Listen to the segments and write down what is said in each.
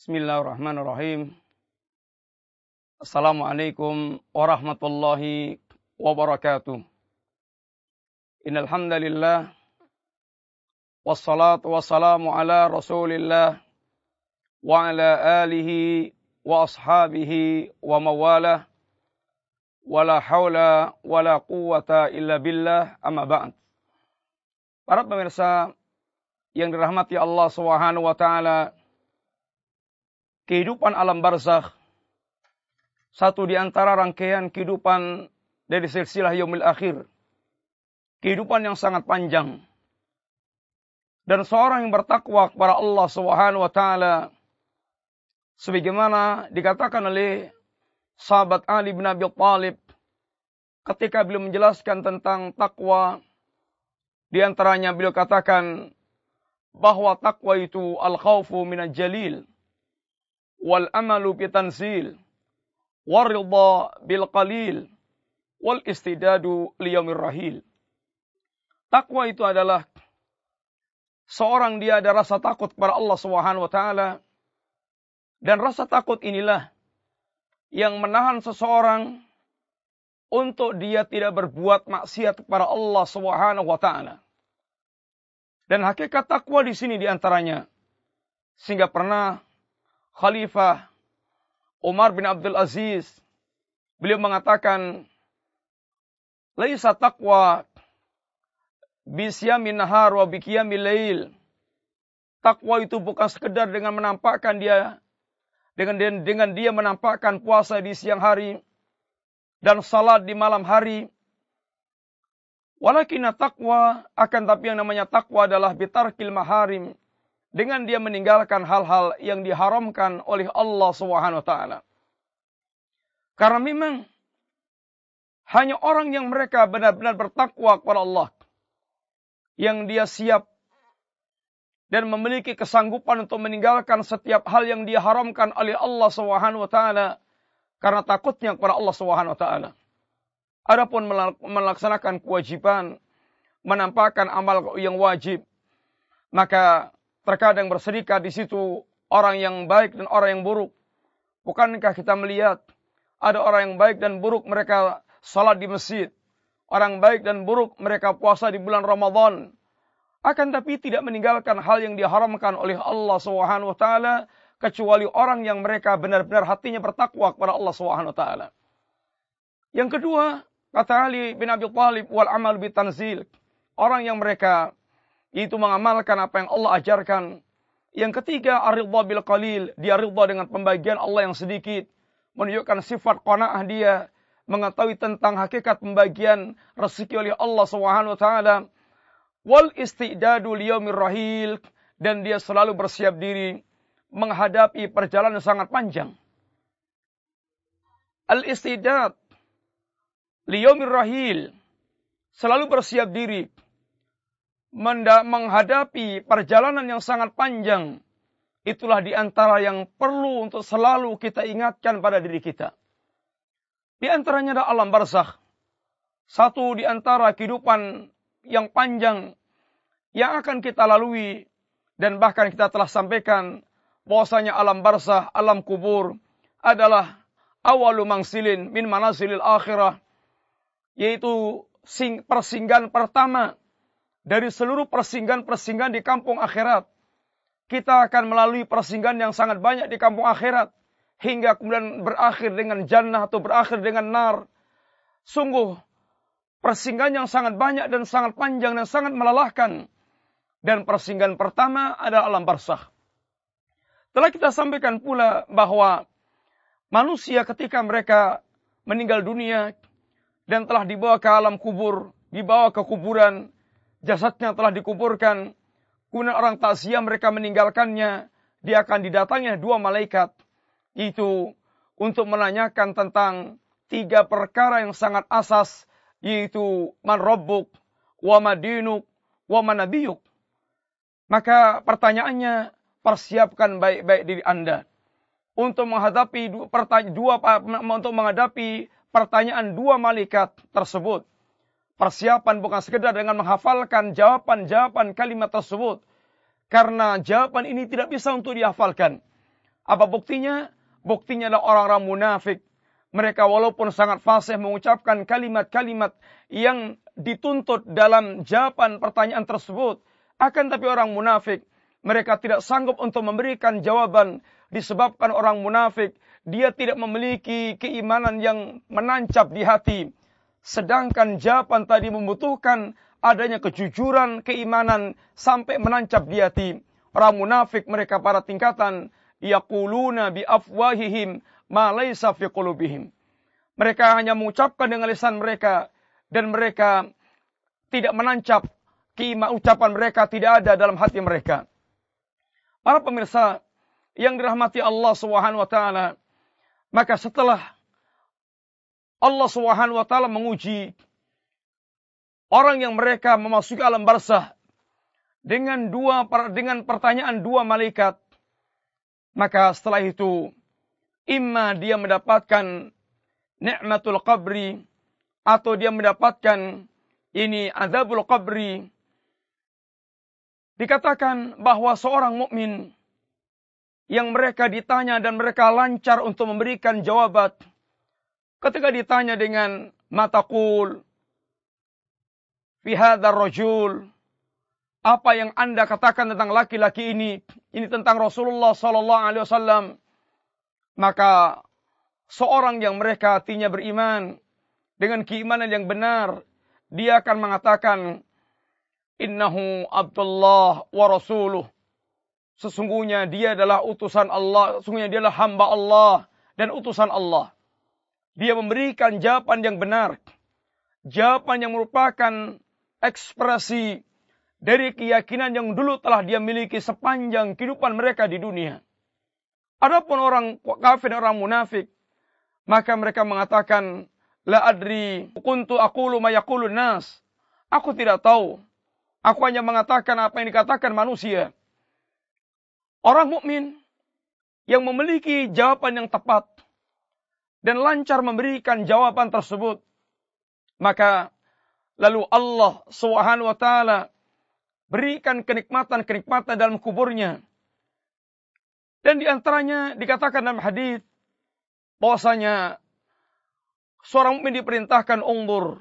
Bismillahirrahmanirrahim. Assalamualaikum warahmatullahi wabarakatuh. Innal hamdalillah wassalatu wassalamu ala Rasulillah wa ala alihi wa ashabihi wa mawalah wala haula wala quwata illa billah amma ba'd. Para pemirsa yang dirahmati Allah Subhanahu wa taala, kehidupan alam barzakh satu di antara rangkaian kehidupan dari silsilah yaumil akhir. Kehidupan yang sangat panjang. Dan seorang yang bertakwa kepada Allah Subhanahu wa taala sebagaimana dikatakan oleh sahabat Ali bin Abi Thalib ketika beliau menjelaskan tentang takwa di antaranya beliau katakan bahwa takwa itu al-khawfu minal jalil wal amalu bi tanzil waridha bil qalil wal istidadu liyamir rahil. Takwa itu adalah seorang dia ada rasa takut kepada Allah Subhanahu wa taala dan rasa takut inilah yang menahan seseorang untuk dia tidak berbuat maksiat kepada Allah Subhanahu wa taala. Dan hakikat takwa di sini di antaranya sehingga pernah Khalifah Umar bin Abdul Aziz beliau mengatakan laisa taqwa bisyamin nahar wa biqiyamil lail. Takwa itu bukan sekedar dengan menampakkan dia dengan dengan dia menampakkan puasa di siang hari dan salat di malam hari. Walakin takwa akan tapi yang namanya takwa adalah bitarkil maharim dengan dia meninggalkan hal-hal yang diharamkan oleh Allah Subhanahu wa taala. Karena memang hanya orang yang mereka benar-benar bertakwa kepada Allah yang dia siap dan memiliki kesanggupan untuk meninggalkan setiap hal yang diharamkan oleh Allah Subhanahu wa taala karena takutnya kepada Allah Subhanahu wa taala. Adapun melaksanakan kewajiban, menampakkan amal yang wajib, maka terkadang berserikat di situ orang yang baik dan orang yang buruk. Bukankah kita melihat ada orang yang baik dan buruk mereka salat di masjid. Orang baik dan buruk mereka puasa di bulan Ramadan. Akan tapi tidak meninggalkan hal yang diharamkan oleh Allah Subhanahu wa taala kecuali orang yang mereka benar-benar hatinya bertakwa kepada Allah Subhanahu wa taala. Yang kedua, kata Ali bin Abi Thalib wal amal bi tanzil. Orang yang mereka itu mengamalkan apa yang Allah ajarkan. Yang ketiga, aridha bil qalil, dia ridha dengan pembagian Allah yang sedikit, menunjukkan sifat qanaah dia, mengetahui tentang hakikat pembagian rezeki oleh Allah Subhanahu wa taala. Wal istidadu liyaumir rahil dan dia selalu bersiap diri menghadapi perjalanan yang sangat panjang. Al istidad liyaumir rahil selalu bersiap diri menghadapi perjalanan yang sangat panjang, itulah di antara yang perlu untuk selalu kita ingatkan pada diri kita. Di antaranya adalah alam barzakh. Satu di antara kehidupan yang panjang yang akan kita lalui dan bahkan kita telah sampaikan bahwasanya alam barzakh, alam kubur adalah awalu mangsilin min manasilil akhirah yaitu persinggahan pertama dari seluruh persinggahan-persinggahan di kampung akhirat. Kita akan melalui persinggahan yang sangat banyak di kampung akhirat. Hingga kemudian berakhir dengan jannah atau berakhir dengan nar. Sungguh persinggahan yang sangat banyak dan sangat panjang dan sangat melelahkan. Dan persinggahan pertama adalah alam barzakh. Telah kita sampaikan pula bahwa manusia ketika mereka meninggal dunia dan telah dibawa ke alam kubur, dibawa ke kuburan, jasadnya telah dikuburkan, kemudian orang takziah mereka meninggalkannya, dia akan didatangi dua malaikat. Itu untuk menanyakan tentang tiga perkara yang sangat asas, yaitu man rabbuk, wa madinuk, wa manabiyuk. Maka pertanyaannya, persiapkan baik-baik diri Anda untuk menghadapi dua, dua untuk menghadapi pertanyaan dua malaikat tersebut. Persiapan bukan sekedar dengan menghafalkan jawaban-jawaban kalimat tersebut. Karena jawaban ini tidak bisa untuk dihafalkan. Apa buktinya? Buktinya adalah orang-orang munafik. Mereka walaupun sangat fasih mengucapkan kalimat-kalimat yang dituntut dalam jawaban pertanyaan tersebut. Akan tapi orang munafik, mereka tidak sanggup untuk memberikan jawaban disebabkan orang munafik. Dia tidak memiliki keimanan yang menancap di hati. Sedangkan jawaban tadi membutuhkan adanya kejujuran, keimanan sampai menancap di hati. Orang munafik mereka para tingkatan yaquluna bi afwahihim ma laysa fi qulubihim. Mereka hanya mengucapkan dengan lisan mereka dan mereka tidak menancap kima ucapan mereka tidak ada dalam hati mereka. Para pemirsa yang dirahmati Allah Subhanahu wa taala, maka setelah Allah Subhanahu wa taala menguji orang yang mereka memasuki alam barzah dengan dua dengan pertanyaan dua malaikat. Maka setelah itu imma dia mendapatkan nikmatul qabri atau dia mendapatkan ini azabul qabri. Dikatakan bahwa seorang mukmin yang mereka ditanya dan mereka lancar untuk memberikan jawaban ketika ditanya dengan mataqul fi hadzal rajul apa yang Anda katakan tentang laki-laki ini, ini tentang Rasulullah sallallahu alaihi wasallam, maka seorang yang mereka hatinya beriman dengan keimanan yang benar, dia akan mengatakan innahu Abdullah wa rasuluh. Sesungguhnya dia adalah utusan Allah, sesungguhnya dia adalah hamba Allah dan utusan Allah. Dia memberikan jawaban yang benar. Jawaban yang merupakan ekspresi dari keyakinan yang dulu telah dia miliki sepanjang kehidupan mereka di dunia. Adapun orang kafir, orang munafik, maka mereka mengatakan, La adri kuntu aqulu ma yaqulun nas. Aku tidak tahu. Aku hanya mengatakan apa yang dikatakan manusia. Orang mukmin yang memiliki jawaban yang tepat dan lancar memberikan jawaban tersebut, maka lalu Allah Subhanahu wa taala berikan kenikmatan-kenikmatan dalam kuburnya. Dan di antaranya dikatakan dalam hadis bahwasanya seorang mukmin diperintahkan undur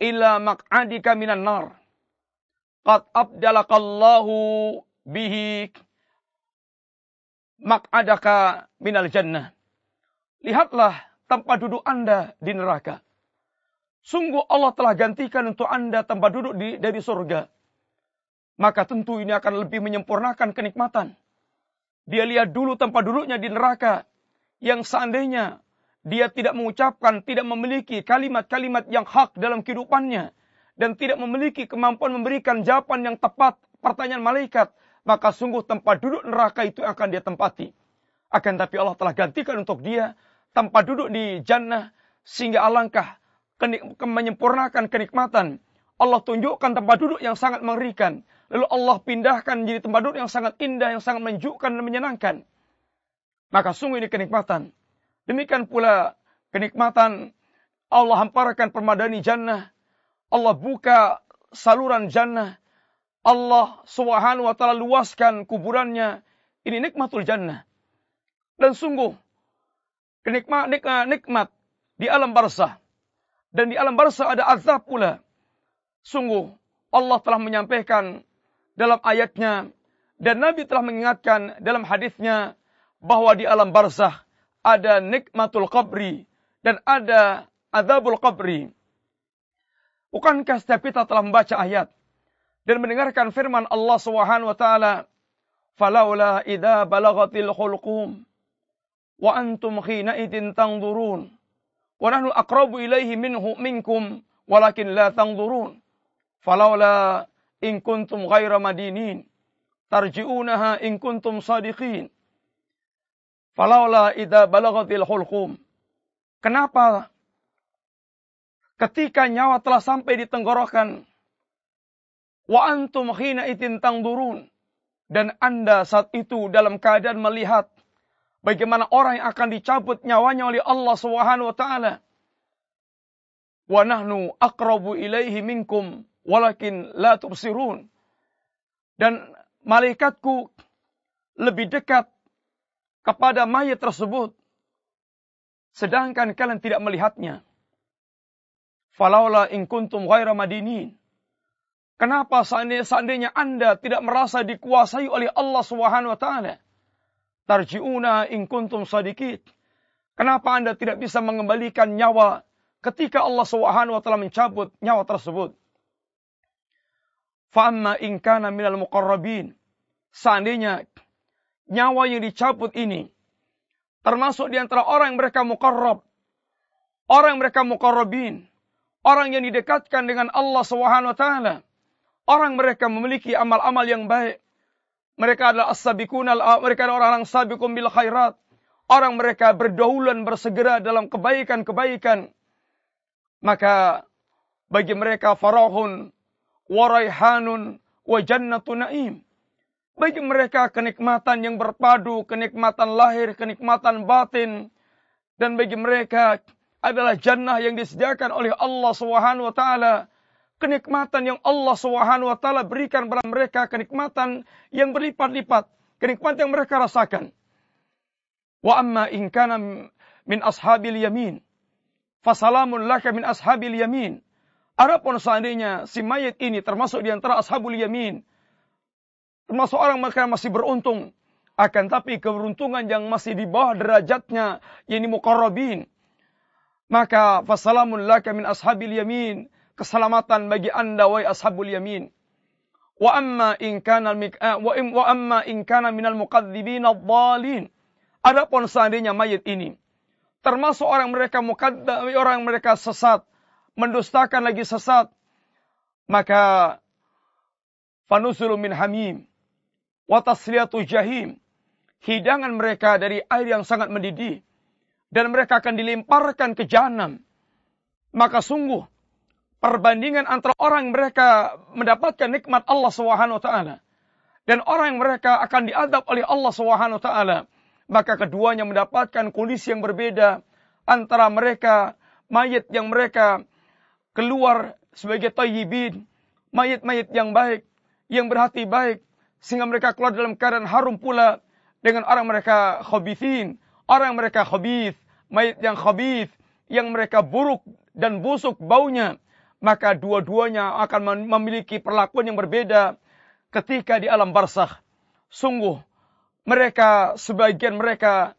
ila maq'adika minan nar. Qad abdalakallahu bihi maq'adaka minal jannah. Lihatlah tempat duduk Anda di neraka. Sungguh Allah telah gantikan untuk Anda tempat duduk di, dari surga maka tentu ini akan lebih menyempurnakan kenikmatan. Dia lihat dulu tempat duduknya di neraka, yang seandainya dia tidak mengucapkan, tidak memiliki kalimat-kalimat yang hak dalam kehidupannya, dan tidak memiliki kemampuan memberikan jawaban yang tepat pertanyaan malaikat, maka sungguh tempat duduk neraka itu akan dia tempati. Akan tapi Allah telah gantikan untuk dia tempat duduk di jannah, sehingga alangkah menyempurnakan kenikmatan. Allah tunjukkan tempat duduk yang sangat mengerikan. Lalu Allah pindahkan menjadi tempat duduk yang sangat indah, yang sangat menunjukkan dan menyenangkan. Maka sungguh ini kenikmatan. Demikian pula kenikmatan Allah hamparkan permadani jannah. Allah buka saluran jannah. Allah subhanahu wa ta'ala luaskan kuburannya. Ini nikmatul jannah. Dan sungguh, kenikmat, nikmat, nikmat di alam barzah. Dan di alam barzah ada azab pula. Sungguh, Allah telah menyampaikan dalam ayatnya dan Nabi telah mengingatkan dalam hadisnya bahwa di alam barzah ada nikmatul qabri dan ada azabul qabri. Bukankah setiap kita telah membaca ayat dan mendengarkan firman Allah Subhanahu wa taala, "Falaula idza balagatil khulqum wa antum khina idin tanzurun wa nahnu aqrabu ilaihi minhu minkum walakin la tanzurun." Falaula in kuntum ghaira madinin tarji'unaha in kuntum sadiqin. Falaula idza balagatil hulqum. Kenapa? Ketika nyawa telah sampai di tenggorokan wa antum khina itin tangdurun. Dan Anda saat itu dalam keadaan melihat bagaimana orang yang akan dicabut nyawanya oleh Allah Subhanahu wa taala wa nahnu aqrabu ilaihi minkum walakin la tubsirun. Dan malaikatku lebih dekat kepada mayat tersebut sedangkan kalian tidak melihatnya. Falaula in kuntum ghaira madinin. Kenapa seandainya Anda tidak merasa dikuasai oleh Allah Subhanahu wa taala? Tarji'una in kuntum sadiqit. Kenapa Anda tidak bisa mengembalikan nyawa ketika Allah Subhanahu wa taala mencabut nyawa tersebut? Fa'amma in kana minal muqarrabin. Seandainya nyawa yang dicabut ini termasuk di antara orang yang mereka muqarrab, orang yang mereka muqarrabin, orang yang didekatkan dengan Allah Subhanahu wa taala, orang mereka memiliki amal-amal yang baik. Mereka adalah as-sabiqun mereka adalah orang yang sabiqun bil khairat. Orang mereka berdaulan bersegera dalam kebaikan-kebaikan. Maka bagi mereka farahun wa raihanun wa jannatu naim bagi mereka kenikmatan yang berpadu, kenikmatan lahir, kenikmatan batin. Dan bagi mereka adalah jannah yang disediakan oleh Allah Subhanahu wa taala. Kenikmatan yang Allah Subhanahu wa taala berikan kepada mereka kenikmatan yang berlipat-lipat, kenikmatan yang mereka rasakan. Wa amma in kana min ashabil yamin, fasalamun laka min ashabil yamin. Adapun seandainya si mayat ini termasuk di antara ashabul yamin, termasuk orang mereka masih beruntung. Akan tapi keberuntungan yang masih di bawah derajatnya, yakni muqarrabin. Maka fasalamun laka min ashabil yamin. Keselamatan bagi anda wahai ashabul yamin. Wa amma in kana eh, wa, wa amma in kana minal muqadzibin ad-dhalin. Adapun seandainya mayat ini termasuk orang mereka mukadzab, orang mereka sesat, mendustakan lagi sesat, maka fanusulu min hamim watasliyatu jahim. Hidangan mereka dari air yang sangat mendidih. Dan mereka akan dilemparkan ke jahanam. Maka sungguh perbandingan antara orang mereka mendapatkan nikmat Allah Subhanahu wa taala dan orang yang mereka akan diadab oleh Allah Subhanahu wa taala maka keduanya mendapatkan kondisi yang berbeda antara mereka mayat yang mereka keluar sebagai tayyibin mayat-mayat yang baik yang berhati baik sehingga mereka keluar dalam keadaan harum pula dengan orang mereka khabithin, orang mereka khabith, mayat yang khabith, yang mereka buruk dan busuk baunya, maka dua-duanya akan memiliki perlakuan yang berbeda ketika di alam barzakh. Sungguh mereka sebagian mereka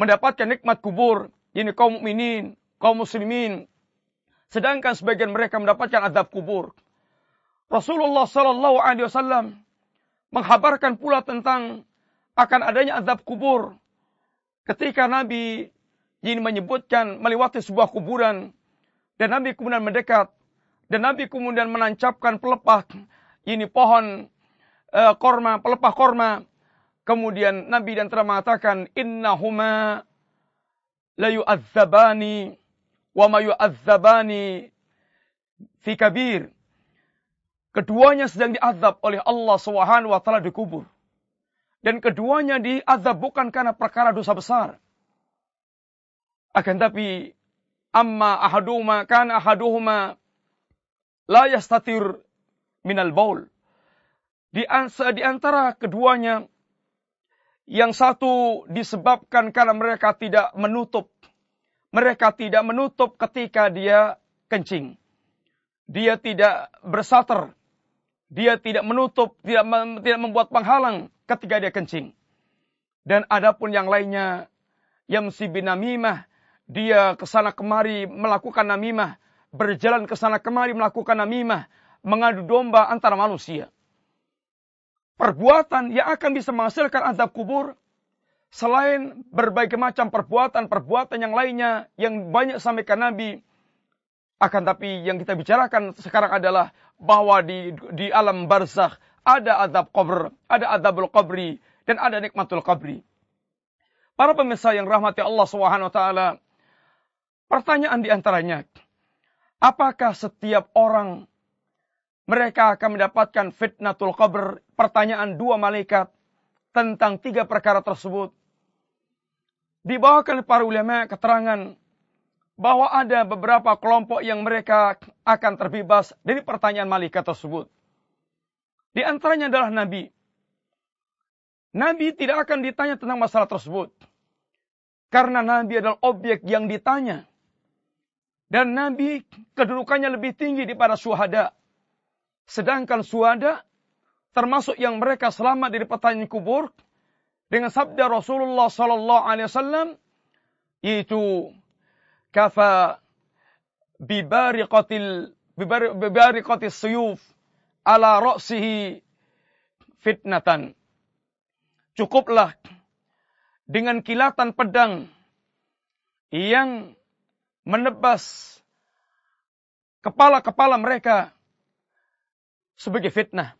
mendapatkan nikmat kubur, ini kaum mukminin, kaum muslimin. Sedangkan sebagian mereka mendapatkan azab kubur. Rasulullah sallallahu alaihi wasallam menghabarkan pula tentang akan adanya azab kubur. Ketika Nabi ini menyebutkan melewati sebuah kuburan dan Nabi kemudian mendekat dan Nabi kemudian menancapkan pelepah ini pohon uh, korma, pelepah korma. Kemudian Nabi dan telah mengatakan innahuma la yu'adzabani wa ma yu'adzabani fi kabir Keduanya sedang diazab oleh Allah Subhanahu wa taala di kubur. Dan keduanya diazab bukan karena perkara dosa besar. Akan tapi amma ahaduhuma kana ahaduhuma la yastatir minal baul. Di, antara keduanya yang satu disebabkan karena mereka tidak menutup. Mereka tidak menutup ketika dia kencing. Dia tidak bersater dia tidak menutup, tidak, tidak membuat penghalang ketika dia kencing. Dan adapun yang lainnya, yamsi bin namimah, dia ke sana kemari melakukan namimah, berjalan ke sana kemari melakukan namimah, mengadu domba antara manusia. Perbuatan yang akan bisa menghasilkan adab kubur, selain berbagai macam perbuatan-perbuatan yang lainnya yang banyak sampaikan Nabi, akan tapi yang kita bicarakan sekarang adalah bahwa di di alam barzakh ada azab kubur, ada azabul qabri dan ada nikmatul qabri. Para pemirsa yang rahmati Allah Subhanahu wa taala, pertanyaan di antaranya, apakah setiap orang mereka akan mendapatkan fitnatul qabr? Pertanyaan dua malaikat tentang tiga perkara tersebut. Dibawakan para ulama keterangan bahwa ada beberapa kelompok yang mereka akan terbebas dari pertanyaan malaikat tersebut. Di antaranya adalah Nabi. Nabi tidak akan ditanya tentang masalah tersebut. Karena Nabi adalah objek yang ditanya. Dan Nabi kedudukannya lebih tinggi daripada suhada. Sedangkan suhada termasuk yang mereka selamat dari pertanyaan kubur dengan sabda Rasulullah sallallahu alaihi wasallam yaitu kafa bibariqatil bibariqatis suyuf ala ra'sihi fitnatan cukuplah dengan kilatan pedang yang menebas kepala-kepala mereka sebagai fitnah.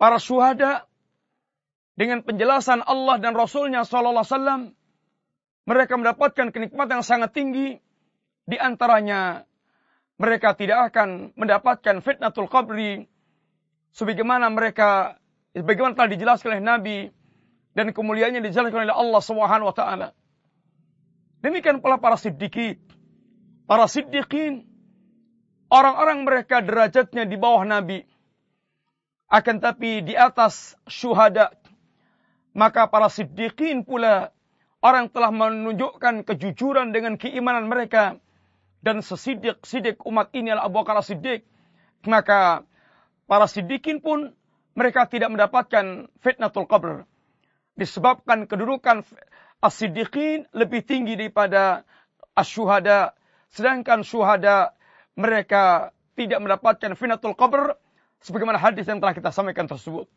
Para syuhada dengan penjelasan Allah dan Rasulnya Sallallahu Alaihi Wasallam mereka mendapatkan kenikmatan yang sangat tinggi. Di antaranya mereka tidak akan mendapatkan fitnatul qabri sebagaimana mereka sebagaimana telah dijelaskan oleh Nabi dan kemuliaannya dijelaskan oleh Allah Subhanahu wa taala. Demikian pula para siddiqin. Para siddiqin orang-orang mereka derajatnya di bawah Nabi. Akan tapi di atas syuhada. Maka para siddiqin pula orang telah menunjukkan kejujuran dengan keimanan mereka dan sesidik-sidik umat ini adalah Abu Bakar Siddiq. Maka para siddiqin pun mereka tidak mendapatkan fitnatul qabr. Disebabkan kedudukan as-siddiqin lebih tinggi daripada as-syuhada. Sedangkan syuhada mereka tidak mendapatkan finatul qabr sebagaimana hadis yang telah kita sampaikan tersebut.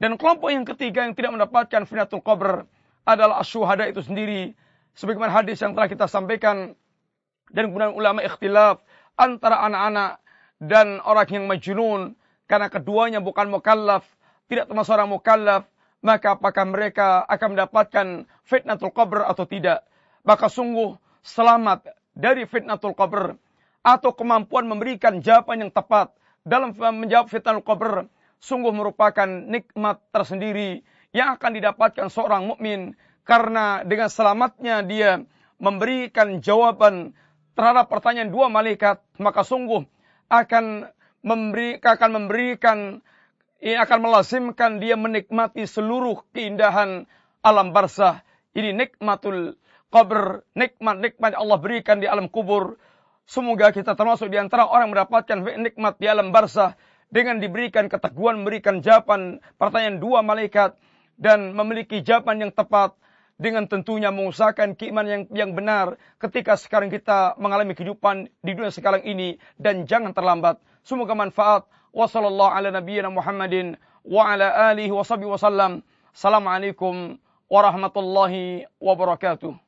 Dan kelompok yang ketiga yang tidak mendapatkan finatul qabr adalah as-syuhada itu sendiri sebagaimana hadis yang telah kita sampaikan dan kemudian ulama ikhtilaf antara anak-anak dan orang yang majnun karena keduanya bukan mukallaf, tidak termasuk orang mukallaf, maka apakah mereka akan mendapatkan fitnatul qabr atau tidak? Maka sungguh selamat dari fitnatul qabr atau kemampuan memberikan jawaban yang tepat dalam menjawab fitnatul qabr sungguh merupakan nikmat tersendiri yang akan didapatkan seorang mukmin karena dengan selamatnya dia memberikan jawaban terhadap pertanyaan dua malaikat maka sungguh akan memberi akan memberikan ini akan melazimkan dia menikmati seluruh keindahan alam barzah. Ini nikmatul qabr, nikmat-nikmat Allah berikan di alam kubur. Semoga kita termasuk di antara orang mendapatkan nikmat di alam barzah dengan diberikan keteguhan memberikan jawaban pertanyaan dua malaikat dan memiliki jawaban yang tepat dengan tentunya mengusahakan keimanan yang yang benar ketika sekarang kita mengalami kehidupan di dunia sekarang ini dan jangan terlambat. Semoga manfaat. Wassallallahu ala nabiyyina Muhammadin wa ala alihi wa sahbihi. Assalamualaikum warahmatullahi wabarakatuh.